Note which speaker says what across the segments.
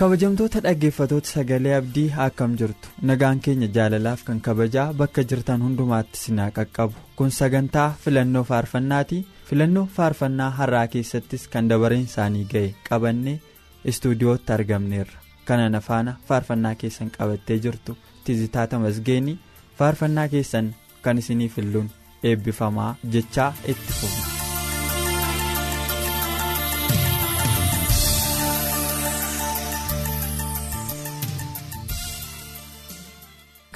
Speaker 1: Kabajamtoota dhaggeeffatoota sagalee abdii akkam jirtu? Nagaan keenya jaalalaaf kan kabajaa bakka jirtan hundumaatti sinaa qaqqabu. Kun sagantaa filannoo faarfannaati. Filannoo faarfannaa har'aa keessattis kan dabareen isaanii ga'e qabannee istuudiyootti argamneerra. Kana faana faarfannaa keessan qabattee jirtu tizitaata masgeenii faarfannaa keessan kan isinii filluun eebbifamaa jechaa itti fufu.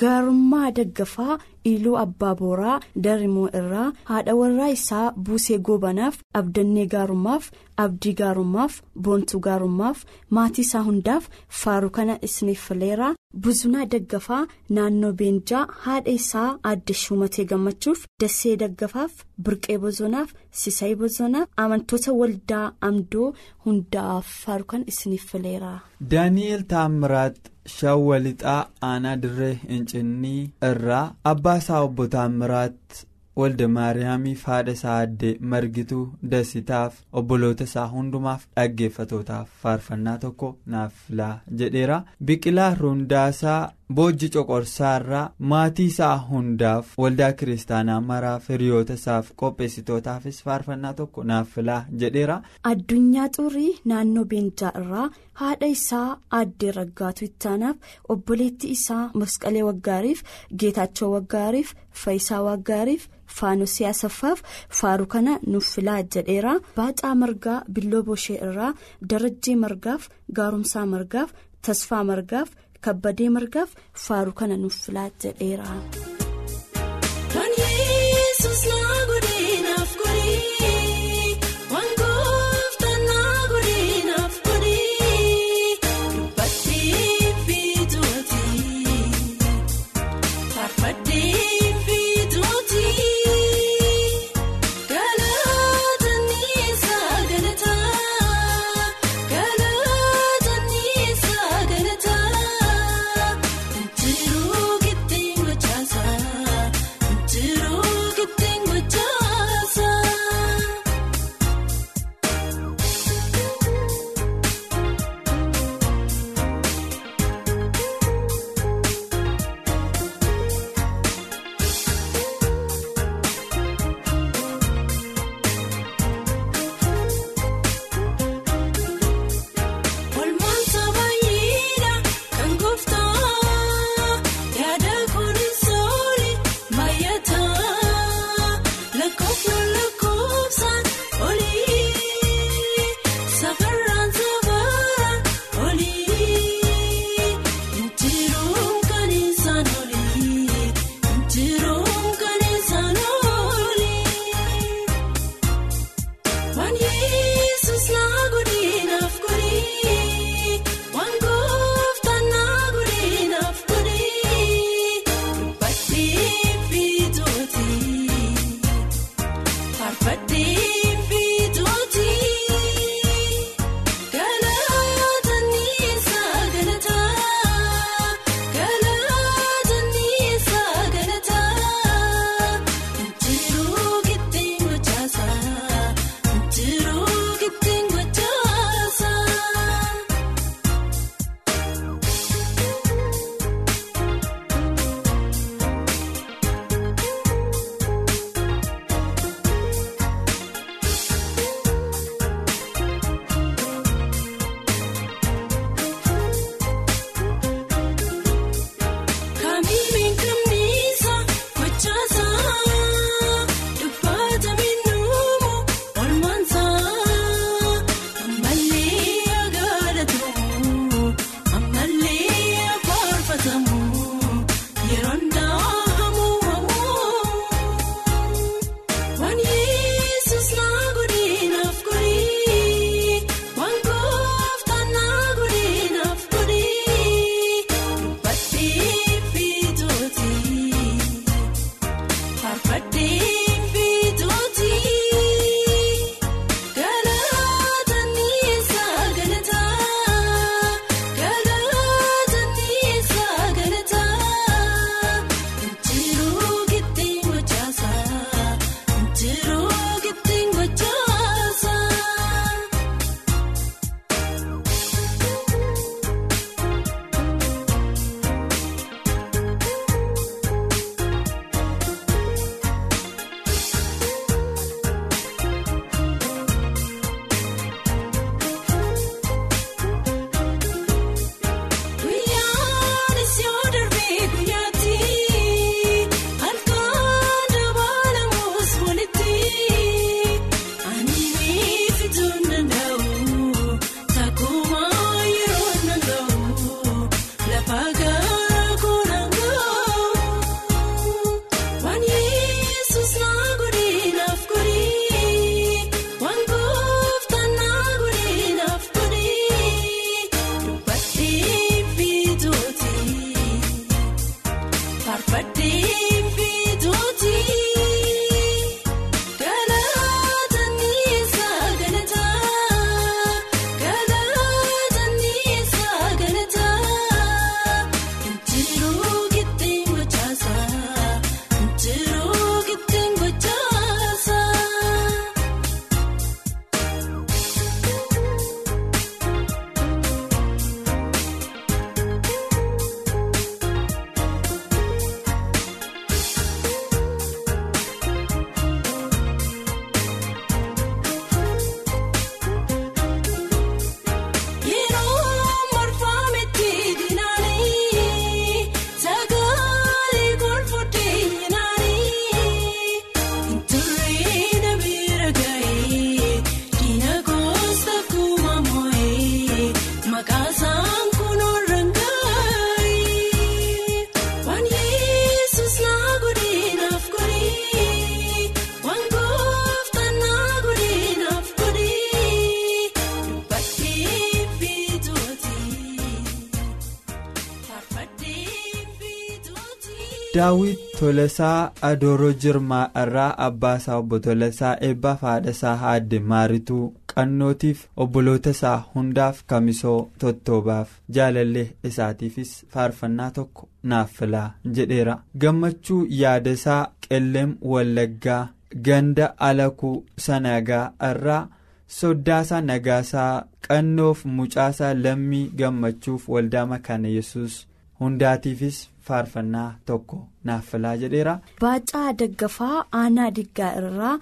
Speaker 2: Gaarummaa daggafaa iluu abbaa booraa darimoo irraa haadha warraa isaa buusee goobanaaf abdannee gaarummaaf abdii gaarummaaf boontuu gaarummaaf maatii isaa hundaaf faaruu kana isiniif fileera buzunaa daggafaa naannoo beenjaa haadha isaa aadde shumatee gammachuuf dassee daggafaaf birqee bozonaaf sisayii bozonaaf amantoota waldaa amdoo hundaaf faaruu kana isiniif fileera.
Speaker 1: daani'eel taammiraat shawwalixaa aanaa dirree hincinnii irraa abbaa isaa obbo taammiraat walda maariyaamiif haadha isaa addee margituu dasitaaf obboloota isaa hundumaaf dhaggeeffatootaaf faarfannaa tokko naaf filaa jedheera. Biqilaa rundaasaa boojji coqorsaarraa maatii isaa hundaaf waldaa kiristaanaa maraaf hiriyoota isaaf qopheessitootaafis faarfannaa tokko naaf filaa jedheera.
Speaker 2: addunyaa xurii naannoo beenjaa irraa haadha isaa aaddee raggaatu ittaanaaf obboleetti isaa masqalee waggaariif geetaachoo waggaariif faayisaa waggaariif faanosii asaffaaf faaruu kana nuuf filaa jedheera baacaa margaa billoo boshee irraa darajjee margaaf gaarumsaa margaaf tasfaa margaaf kabbadee margaaf faaruu kana nuuf filaa jedheera.
Speaker 3: Daawit tolasaa adooroo jirmaa irraa abbaa isaa obbo tolasaa eebbaaf haadha isaa aadde maarituu qannootiif obboloota isaa hundaaf kamisoo tottoobaaf jaalallee isaatiifis faarfannaa tokko naaf filaa jedheera. Gammachuu yaadasaa qelleem wallaggaa ganda alakuu sanagaa irraa soddaasaa nagaasaa qannoof mucaasaa lammii gammachuuf waldaa makaana yesus hundaatiifis faarfannaa tokko naaf filaa jedheera.
Speaker 2: Baacaa Daggafaa Aanaa Diggaa irraa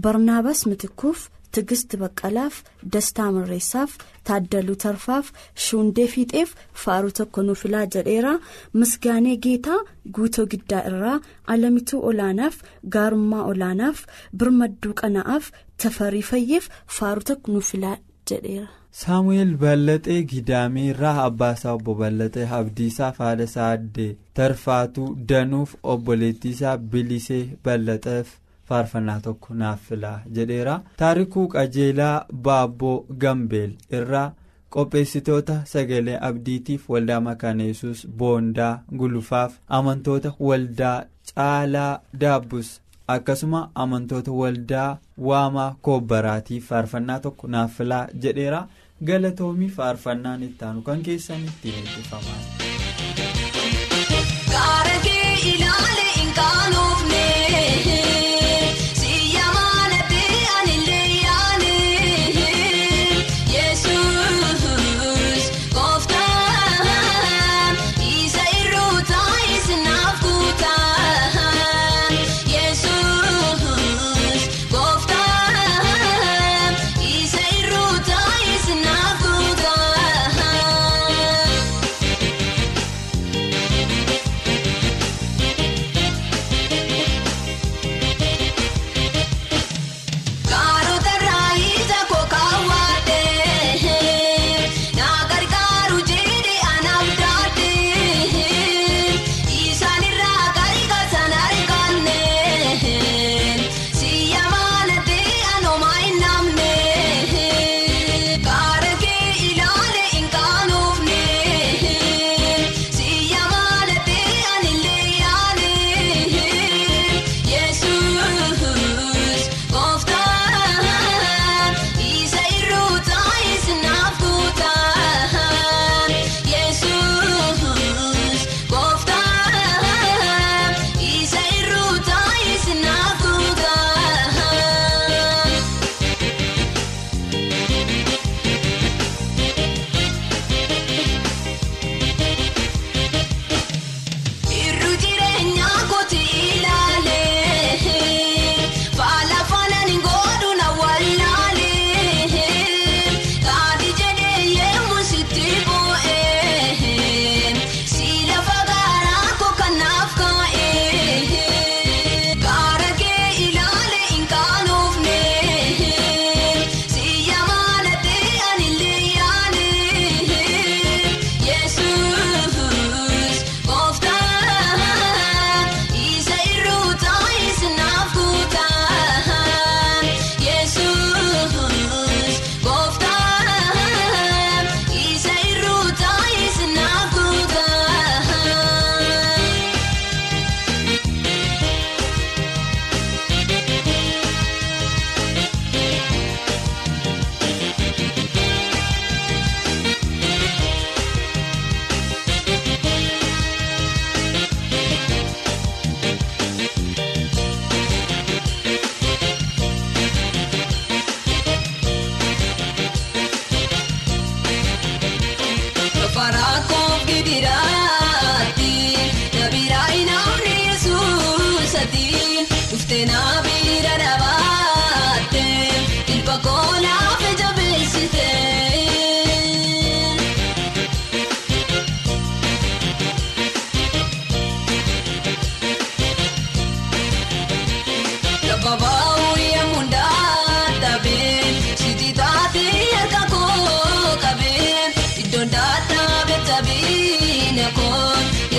Speaker 2: Barnaabaas Mitikuuf Tigist Baqqalaaf Dastaa Mirreessaaf Taaddaluu Tarfaaf Shuundee Fiixeef faaruu tokko nuuf filaa jedheera. Misgaanee Geetaa Guutoo Giddaa irraa Alamituu Olaanaaf Gaarummaa Olaanaaf Birmadduu Qana'aaf Tafarii Fayyeef faaruu tokko nuuf filaa jedheera.
Speaker 3: Saamu'eel bal'axee gidaamii irraa abbaasaa obbo bal'axee abdiisaa haadha isaa addee tarfaatuu danuuf obboleettiisaa bilisee bal'axeef faarfannaa tokko naaf filaa jedheera taarikuu qajeelaa baabboo gambeel irraa qopheessitoota sagalee abdiitiif waldaa makaana yesus boondaa gulufaaf amantoota waldaa caalaa daabbus akkasuma amantoota waldaa waamaa koobbaraatiif faarfannaa tokko naaf filaa jedheera. Galatoomii faarfannaan ittaanu kan keessan ittiin eebbifaman.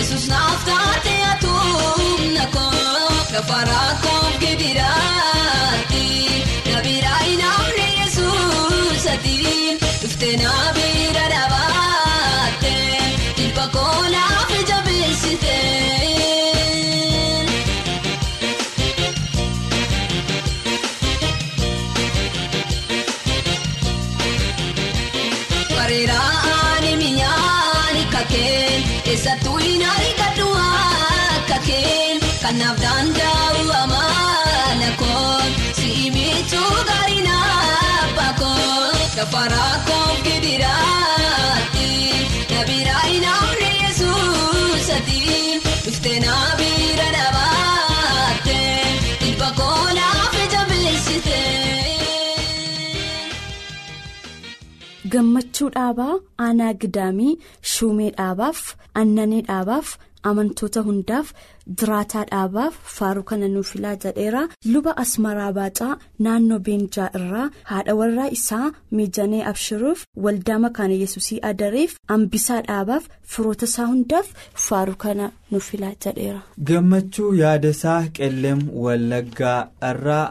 Speaker 4: Yesus naaf taatee atuumna koo gafaraa koo gidiraatti
Speaker 3: gafaraa koo gidiraatti nabiraa inaamne yesuusatti dhuftee naabira dhaabaatte ilba koo naaf jabeessite.
Speaker 2: gammachuu dhaabaa aanaa gidaamii shuumee dhaabaaf annanee dhaabaaf amantoota hundaaf diraataa dhaabaaf faaruu kana nuuf filaa jedheera luba asmaraa baacaa naannoo beenjaa irraa haadha warraa isaa miijanee abshiruuf waldaa makaana yesusii adareef ambisaa dhaabaaf firoota isaa hundaaf faaruu kana nuuf filaa jedheera.
Speaker 1: gammachuu yaadasaa qelleem wallaggaa irraa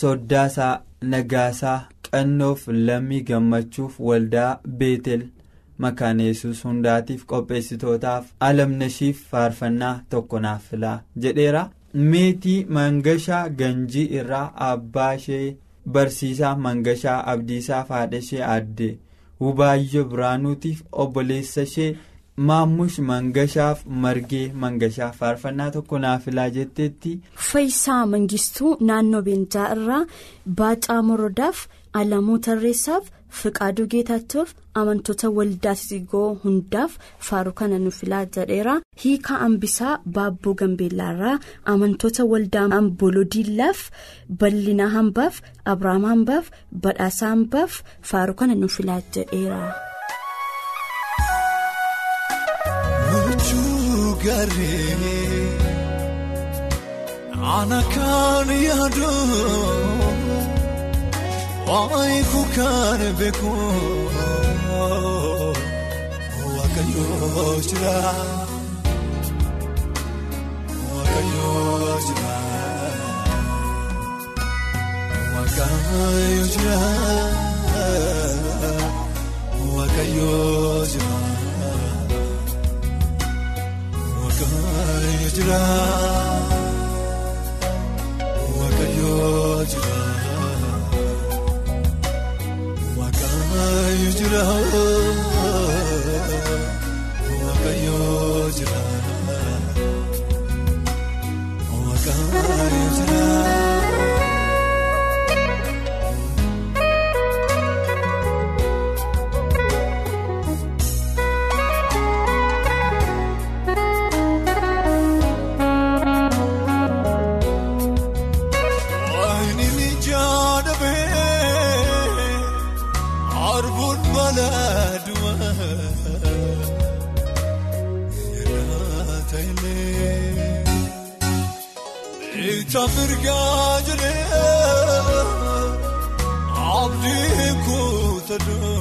Speaker 1: soddaasaa nagaasaa qannoof lammii gammachuuf waldaa beetel makaana yesus hundaatiif qopheessitootaaf alamnashiif faarfannaa tokko naaf filaa jedheera meetii mangashaa ganjii irraa abbaa ishee barsiisaa mangashaa abdiisaa haadha ishee aadde hubaayyoo biraanuutiif obboleessa ishee maammush mangashaaf margee mangashaa faarfannaa tokko naaf filaa jetteetti.
Speaker 2: Faayisaa Mangistuu naannoo Beenjaa irraa Baacaa Morodaaf Alamuu Tarreessaaf Fiqaaduu Geetaachoof amantoota waldaa Sigoo hundaaf faaruu kana nuuf filaa jedheera. Hiikaa Ambisaa Baabboo Gambeellaarraa amantoota waldaa Amboloo Diillaaf Bal'inaa Hambaaf Abiraam Hambaaf Badhaasaa Hambaaf faaruu kana nuuf filaa jedheera.
Speaker 5: ana kan yaadu waa'ee kukaan beeku waaqayyoo jira waaqayyoo jira waaqayyoo jira waaqayyoo jira. Waaqayyo jira Waaqayyo jira Waaqayyo jira Waaqayyo jira Waaqayyo jira. Kuutadhu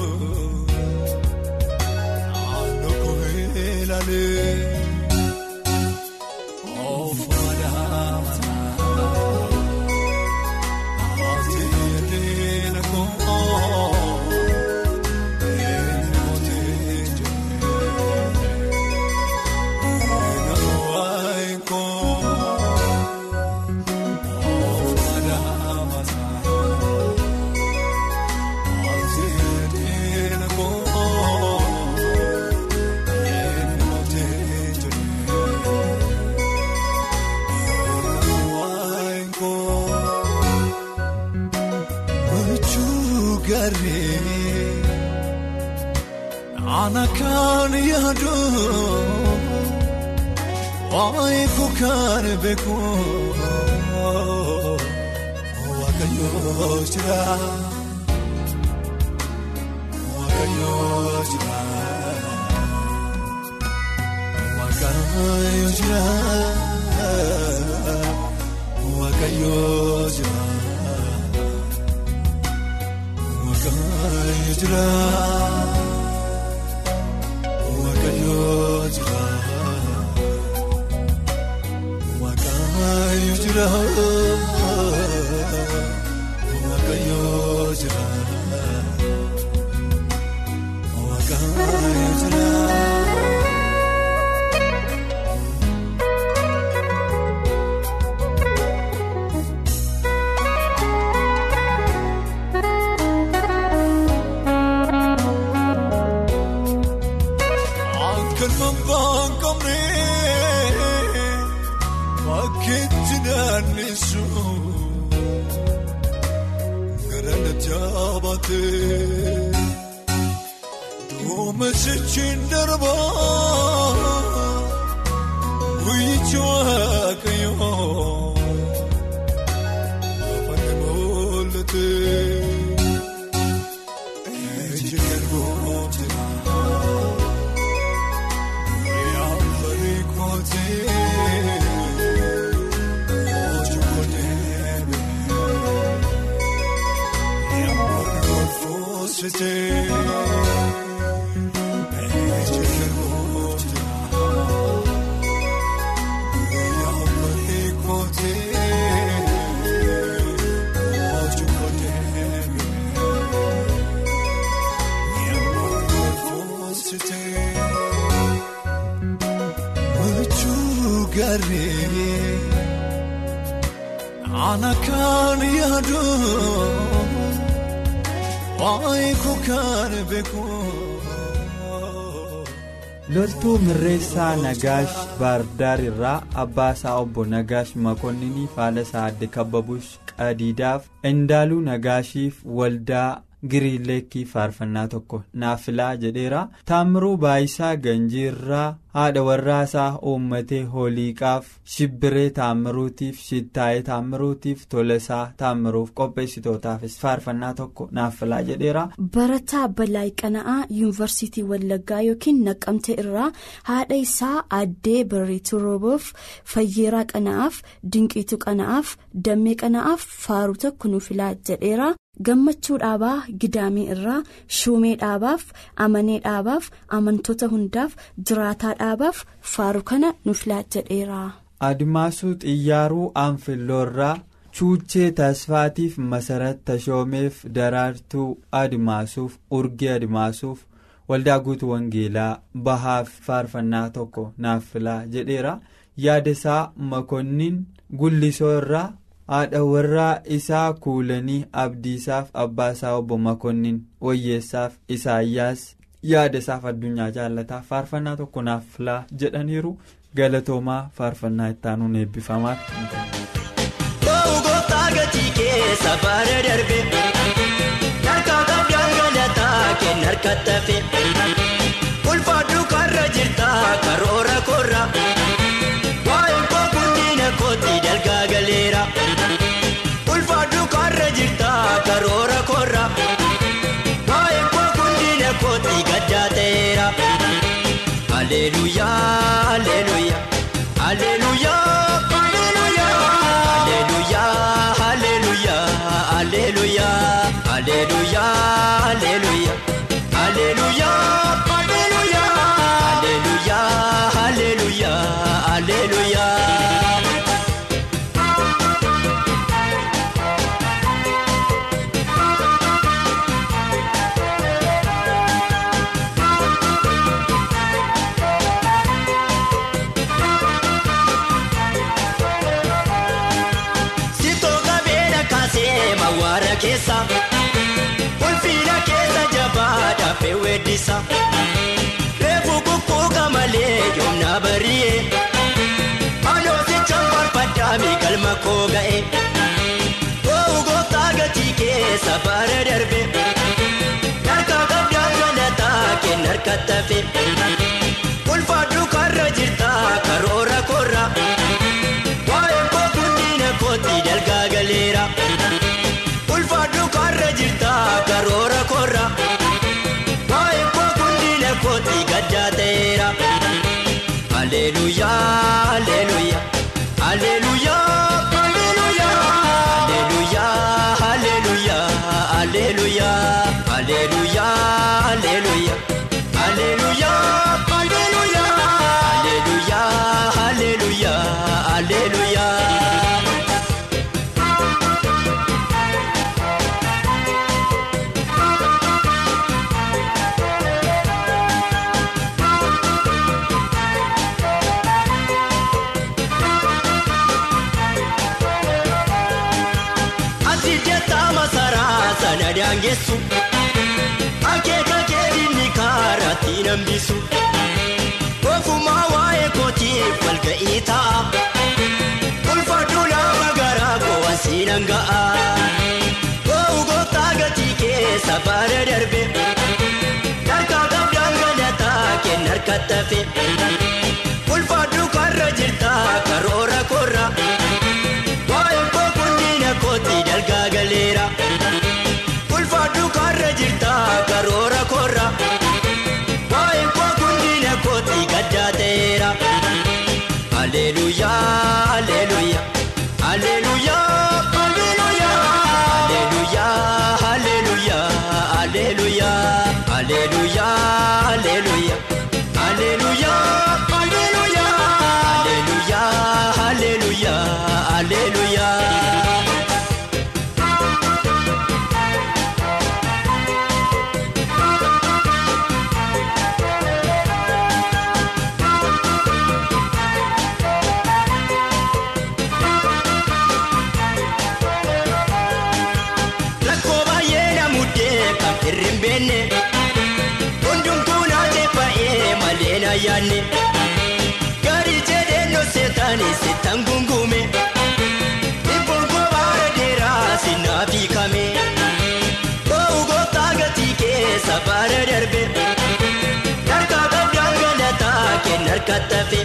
Speaker 5: kukaan beeku waaqayyoo jira waaqayyoo jira waaqayyoo jira waaqayyoo jira waaqayyoo jira. Waaqayyoo jira jira Waaqayyoo jira Waaqayyoo jira. Kan mambaan qabnee keetti naanneessu gara nataabatee duuma jechuun darbaa wiichu waaqayyoo afaan nama ana kan yaadu
Speaker 1: loltuu mirreessaa nagaash baardaar irraa abbaasaa obbo nagaash makonninii faala isaa adde kabbabush qadiidaaf indaaluu nagaashiif waldaa giriileekii faarfannaa tokko naafilaa jedheera taamiruu baayisaa ganjiirraa haadha warraasaa uummatee hooliiqaaf shibbiree taamiruutiif shittaayee taamiruutiif tolasaa taamiruuf qopheessitootaafis faarfannaa tokko naafilaa jedheera.
Speaker 2: Barataa Balaayi Qana'aa Yuunivarsiitii Wallaggaa yookiin Naqqamte irraa haadha isaa Addee Barreetuu Rooboof Fayyeeraa Qana'aaf Dinqiituu Qana'aaf Dammee Qana'aaf faaruu tokko nuuf filaa jedheera. Gammachuu dhaabaa Gidaamii irraa Shuumee dhaabaaf Amanee dhaabaaf amantoota hundaaf jiraataa dhaabaaf faaruu kana nuuf jedheera.
Speaker 1: Adimaasuu xiyyaaruu aanfilloorraa chuuchee tasfaatiif masarat tashoomeef daraartuu adimaasuuf urgee adimaasuuf waldaa guutuu wangeelaa bahaaf faarfannaa tokko naaf filaa jedheera yaadasaa makonnin gullisoo irraa haadha warraa isaa kuulanii abdiisaaf abbaasaa obbo makonnin wayyeessaaf isaayyaas yaadasaaf addunyaa jaalataa faarfannaa tokko naaf filaa jedhaniiru. Galatoomaa faarfannaa ittaanuun eebbifamaatti.
Speaker 6: Ta'uu gooftaa gatii keessa baara darbe harka qabdaan galataa kenna harka tafe keessa Kolfiina keessa jabaadhaaf eewweddisa Reefu kukkuuka malee yoomna bari'e Anoosicha marfaddaami galma eh. koo ga'e Koo goota gatii keessa baara darbe Narka qabdaa kana taake narka tafe. Kolfaa duukarra jirta karoora. Aleluya, aleluya, aleluya. daangeessu akeeka keedinni kaaraatiin hambisu koofumaa waa'ee kootiif walga'ii ta'a ulfaadhu lafa garaa koowwan siinan ga'a koo'u gooftaa gatii keessa baala darbe dharkaa qabdaan galataa kenna harka tafe ulfaadhu karra jirtaa karoora. Nedir Seetaan gongoome eebbol gobaara dheeraa seenaa fiikame koo goota gatii keessa baara darbe narka baddaan galataa kennaa harka tafe.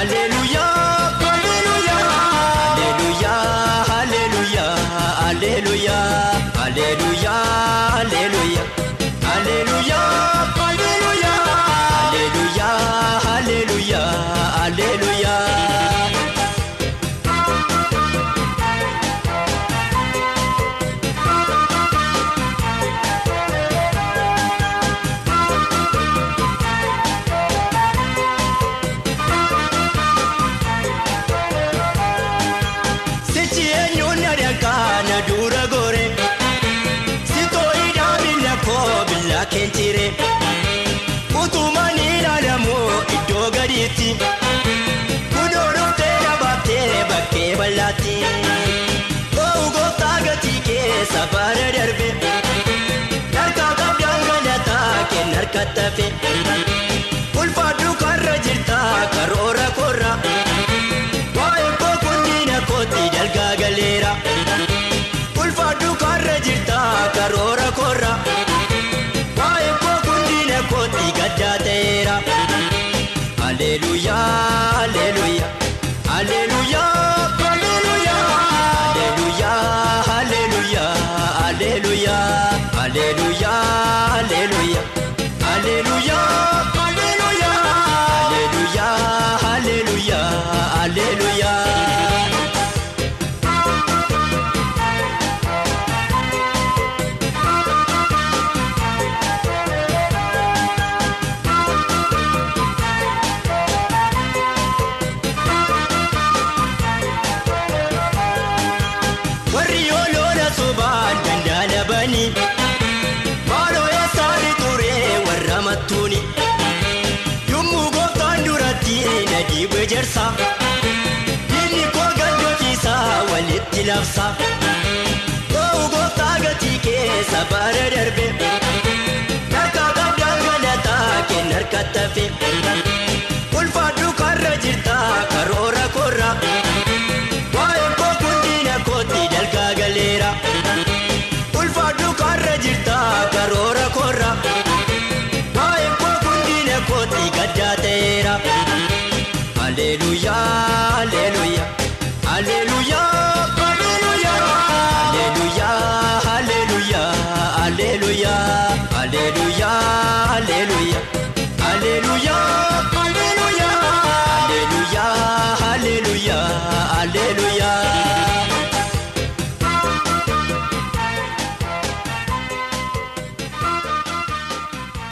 Speaker 6: Hallelujah. katabe ulfaadhu karra jirta karoora korra waa'ee boqotina kooti dalgaa galeera ulfaadhu karra jirta karoora korra waa'ee boqotina kooti gaddaa ta'eera hallelujaa hallelujaa. cabsaaf ta'u gooftaa gatii keessa bara darbee.